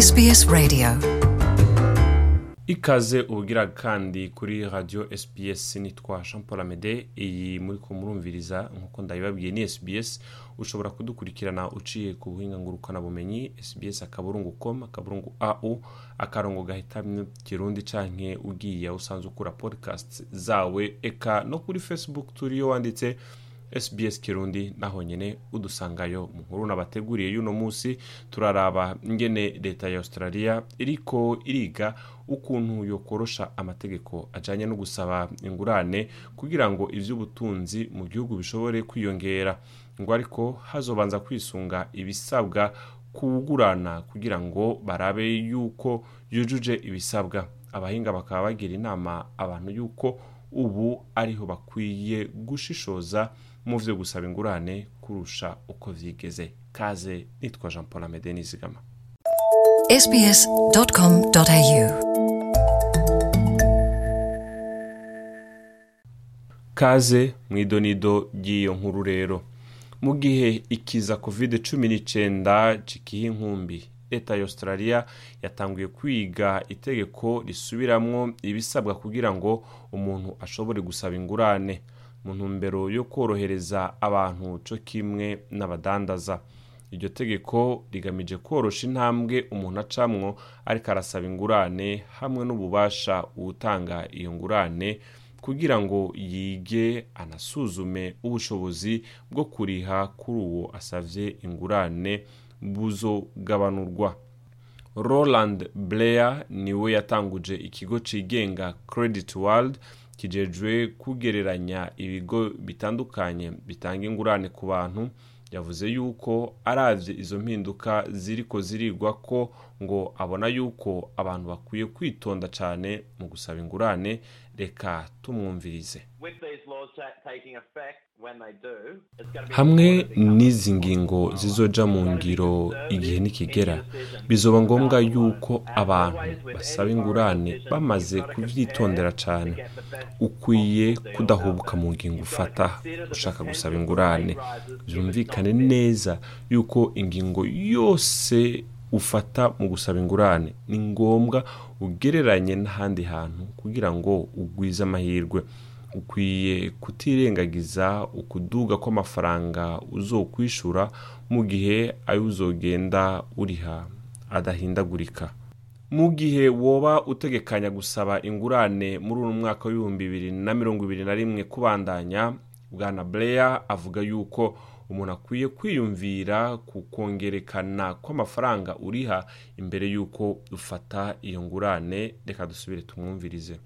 SBS Radio. Ikaze ubugira kandi kuri radio sbs nitwa jean paul amede. Iyi muri ko murumviriza nk'uko ndabibabwiye ni sbs. Ushobora kudukurikirana uciye ku buhinga ngurukanabumenyi sbs akaburungu com akaburungu au akarongo gahitamye kirundi canke ugiye aho usanzwe ukura podcast zawe. Eka no kuri facebook turiyo wanditse sbs kirundi naho nyene udusangayo mu nkuru nabateguriye y'uno munsi turaraba ingene leta ya australia iriko iriga ukuntu yokorosha amategeko ajanye no gusaba ingurane kugira ngo ivy'ubutunzi mu gihugu bishobore kwiyongera. Ngo ariko hazobanza kwisunga ibisabwa kugurana kugira ngo barabe yuko yujuje ibisabwa. Abahinga bakaba bagira inama abantu yuko ubu ariho bakwiye gushishoza mu vyo gusaba ingurane kurusha uko vyigeze. Kaze nitwa jean paul amede nizigama kaze mw'idonido ry'iyo nkuru rero. Mu gihe ikiza covid cumi n'icyenda cikiha inkumbi leta ya australia yatanguye kwiga itegeko risubiramwo ibisabwa kugira ngo umuntu ashobore gusaba ingurane. Mu ntumbero yo korohereza abantu co kimwe n'abadandaza. Iryo tegeko rigamije korosha intambwe umuntu acamwo ariko arasaba ingurane hamwe n'ububasha uwutanga iyo ngurane kugira ngo yige anasuzume ubushobozi bwo kuriha kuri uwo asavye ingurane buzogabanurwa. Roland blair ni we yatanguje ikigo cigenga credit world kijejwe kugereranya ibigo bitandukanye bitanga ingurane ku bantu yavuze yuko aravye izo mpinduka ziriko zirigwa ko ngo abona yuko abantu bakwiye kwitonda cane mu gusaba ingurane reka tumwumvirize. Hamwe n'izi ngingo zizoja mu ngiro igihe nikigera. Bizoba ngombwa yuko abantu basaba ingurane bamaze kuvyitondera cane ukwiye kudahubuka mu ngingo ufata ushaka gusaba ingurane. Vyumvikane neza yuko ingingo yose ufata mu gusaba ingurane. Ni ngombwa ugereranye n'ahandi hantu kugira ngo ugwize amahirwe. Ukwiye kutirengagiza ukuduga kw'amafaranga uzokwishura mu gihe ayo uzogenda uriha adahindagurika. Mu gihe woba utegekanya gusaba ingurane muri uno mwaka w'ibihumbi bibiri na mirongo ibiri na rimwe kubandanya bwana Blair avuga yuko umuntu akwiye kwiyumvira ku kongerekana kw'amafaranga uriha imbere y'uko ufata iyo ngurane reka dusubire tumwumvirize.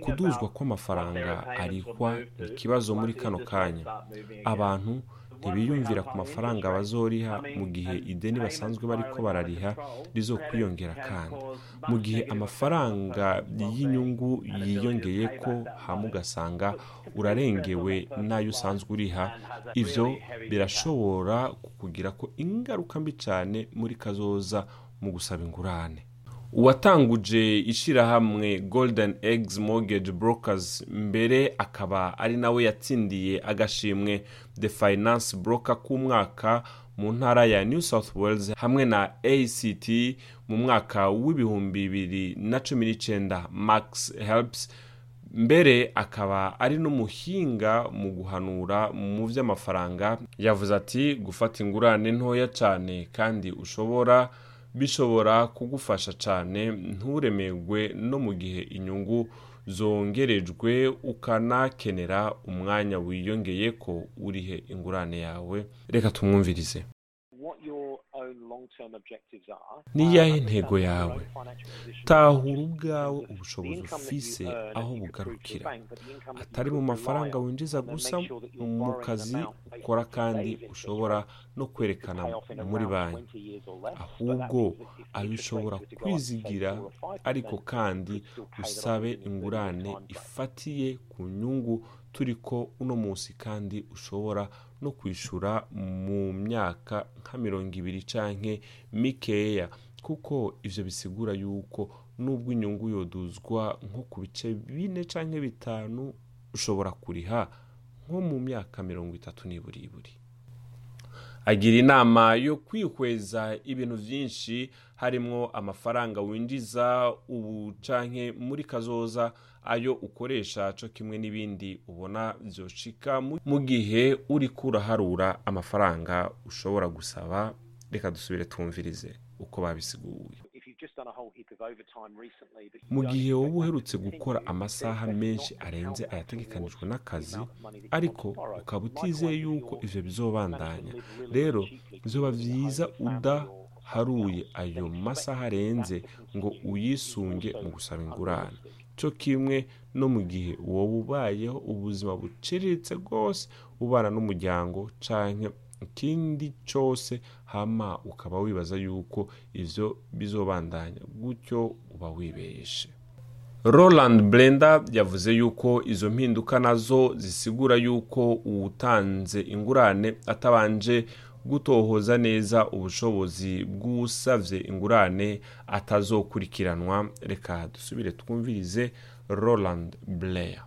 Ukuduzwa kw'amafaranga arihwa ni ikibazo muri kano kanya. abantu ntibiyumvira ku mafaranga bazoriha mu gihe ideni basanzwe bariko barariha rizokwiyongera kandi. mu gihe amafaranga y'inyungu yiyongeye ko hamwe ugasanga urarengewe n'ayo usanzwe uriha ivyo birashobora kukugira ko ingaruka mbi cane muri kazoza mu gusaba ingurane. Uwatanguje ishirahamwe golden eggs mortgage brokers mbere akaba ari nawe yatsindiye agashimwe the finance broker k'umwaka mu ntara ya new south wales hamwe na act mu mwaka w'ibihumbi bibiri na cumi n'icenda max helps. Mbere akaba ari n'umuhinga mu guhanura mu vy'amafaranga yavuze ati gufata ingurane ntoya cane kandi ushobora bishobora kugufasha cyane nturemerwe no mu gihe inyungu zongerejwe ukanakenera umwanya wiyongeye ko urihe ingurane yawe. Reka tumwumvirize. Niyahe ntego yawe. tahura ubwawe ubushobozi ufise aho bugarukira. atari mu mafaranga winjiza gusa mu kazi ukora kandi ushobora no kwerekana muri banki. ahubwo ayo ushobora kwizigira ariko kandi usabe ingurane ifatiye ku nyungu turiko uno munsi kandi ushobora no kwishura mu myaka nka mirongo ibiri canke mikeya. Kuko ivyo bisigura yuko nubwo inyungu yoduzwa nko ku bice bine canke bitanu ushobora kuriha nko mu myaka mirongo itatu n'iburiburi agira inama yo kwihweza ibintu byinshi harimo amafaranga winjiza ubu canke muri kazoza ayo ukoresha co kimwe n'ibindi ubona vyoshika mu gihe uriko uraharura amafaranga ushobora gusaba reka dusubire twumvirize uko babisiguye. Mu gihe wowe uherutse gukora amasaha menshi arenze ayategekanijwe n'akazi ariko ukaba utizeye yuko ivyo bizobandanya. rero bizoba vyiza udaharuye ayo masaha arenze ngo uyisunge mu gusaba ingurane. cyo kimwe no mu gihe wowe ubayeho ubuzima buciriritse rwose ubana n'umuryango canke ikindi cyose hama ukaba wibaza yuko ivyo bizobandanya gutyo uba wibeshe. Roland blenda yavuze yuko izo mpinduka na zo zisigura yuko uwutanze ingurane atabanje gutohoza neza ubushobozi bw'usavye ingurane atazokurikiranwa. Reka dusubire twumvirize roland blair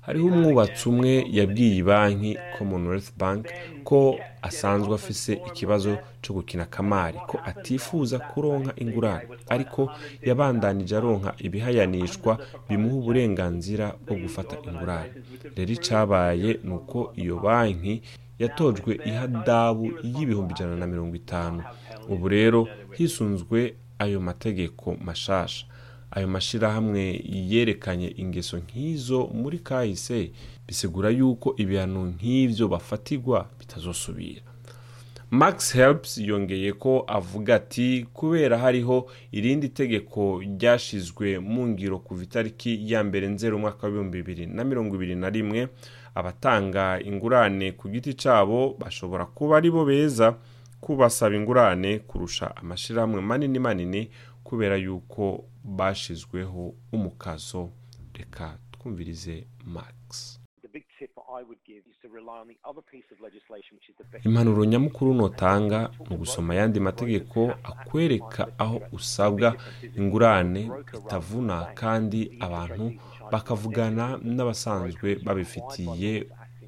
hariho umwubatsi umwe yabwiye banki commonwealth bank ko asanzwe afise ikibazo cyo gukina kamari ko atifuza kuronka ingurane. Ariko yabandanije aronka ibihayanishwa bimuha uburenganzira bwo gufata ingurane. Rero icyabaye ni uko iyo banki yatojwe ihadabu y'ibihumbi ijana na mirongo itanu. Ubu rero hisunzwe ayo mategeko mashasha. Ayo mashyirahamwe yerekanye ingeso nk'izo muri kahise bisigura yuko ibihano nk'ibyo bafatigwa bitazosubira. Max helps yongeye ko avuga ati kubera hariho irindi tegeko ryashizwe mu ngiro kuva itariki ya mbere nzero umwaka w'ibihumbi bibiri na mirongo ibiri na rimwe abatanga ingurane ku giti cyabo bashobora kuba ari bo beza kubasaba ingurane kurusha amashyirahamwe manini manini kubera yuko bashizweho umukazo. Reka twumvirize max. Impanuro nyamukuru notanga ni ugusoma ayandi mategeko akwereka aho usabwa ingurane itavuna kandi abantu bakavugana n'abasanzwe babifitiye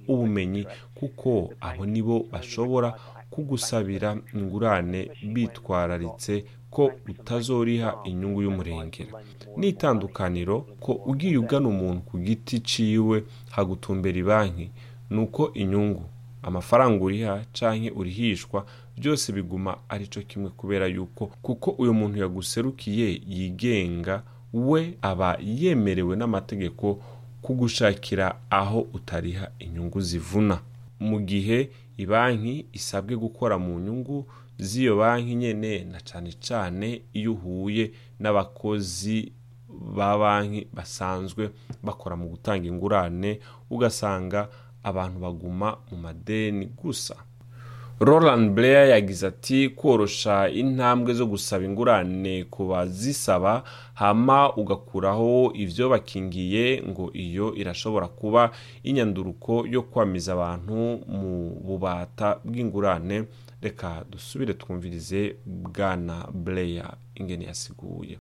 ubumenyi kuko abo nibo bashobora kugusabira ingurane bitwararitse ko utazoriha inyungu y'umurengera. N'itandukaniro ko ugiye ugana umuntu ku giti ciwe hagutumbera banki ni uko inyungu amafaranga uriha canke urihishwa byose biguma ari cyo kimwe kubera yuko kuko uyu muntu yaguserukiye yigenga we aba yemerewe n'amategeko kugushakira aho utariha inyungu zivuna. Mu gihe ibanki isabwe gukora mu nyungu z'iyo banki nyene na cane cane iyo uhuye n'abakozi ba banki basanzwe bakora mu gutanga ingurane ugasanga abantu baguma mu madeni gusa. Roland blair yagize ati korosha intambwe zo gusaba ingurane ku bazisaba hama ugakuraho ibyo bakingiye ngo iyo irashobora kuba inyanduruko yo kwamiza abantu mu bubata bw'ingurane. Reka dusubire twumvirize bwana blair ingene yasiguye.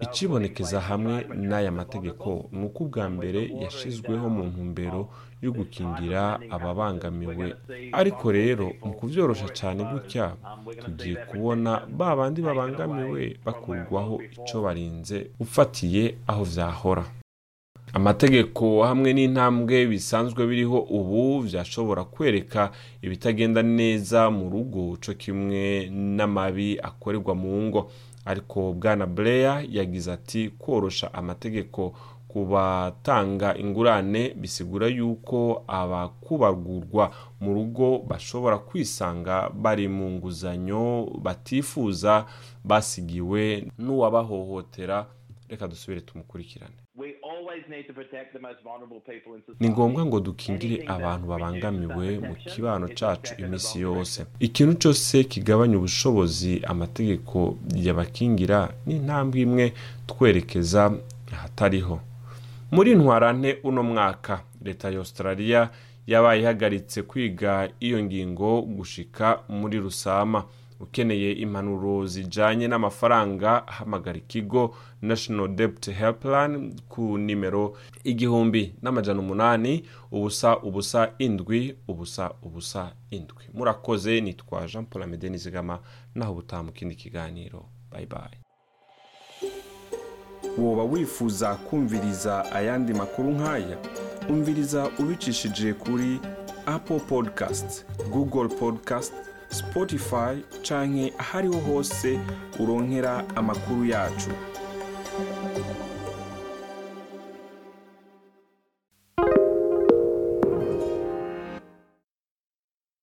Ikibonekeza hamwe n'aya mategeko. ni uko ubwa mbere yashyizweho mu ntumbero yo gukingira ababangamiwe. Ariko rero mu kubyorosha cyane gutya tugiye kubona ba bandi babangamiwe bakurwaho icyo barinze ufatiye aho byahora. Amategeko hamwe n'intambwe bisanzwe biriho ubu byashobora kwereka ibitagenda neza mu rugo cyo kimwe n'amabi akorerwa mu ngo. Ariko bwana Blair yagize ati korosha amategeko ku batanga ingurane bisigura yuko abakubarwurwa mu rugo bashobora kwisanga bari mu nguzanyo batifuza basigiwe n'uwabahohotera. Reka dusubire tumukurikirane. Ni ngombwa ngo dukingire abantu babangamiwe mu kibano cacu iminsi yose. ikintu cyose kigabanya ubushobozi amategeko yabakingira ni intambwe imwe twerekeza ahatariho. Muri ntwarante uno mwaka leta ya australia yabaye ihagaritse kwiga iyo ngingo gushika muri rusama ukeneye impanuro zijanye n'amafaranga hamagara ikigo national debt helpline ku nimero igihumbi n'amajana umunani ubusa ubusa indwi ubusa ubusa indwi. Murakoze nitwa jean paul amede nizigama naho ubutaha mu kindi kiganiro. Bye bye. Woba wifuza kumviriza ayandi makuru nk'aya umviriza ubicishije kuri apple podcast google podcast spotify canke ahariho hose uronkera amakuru yacu.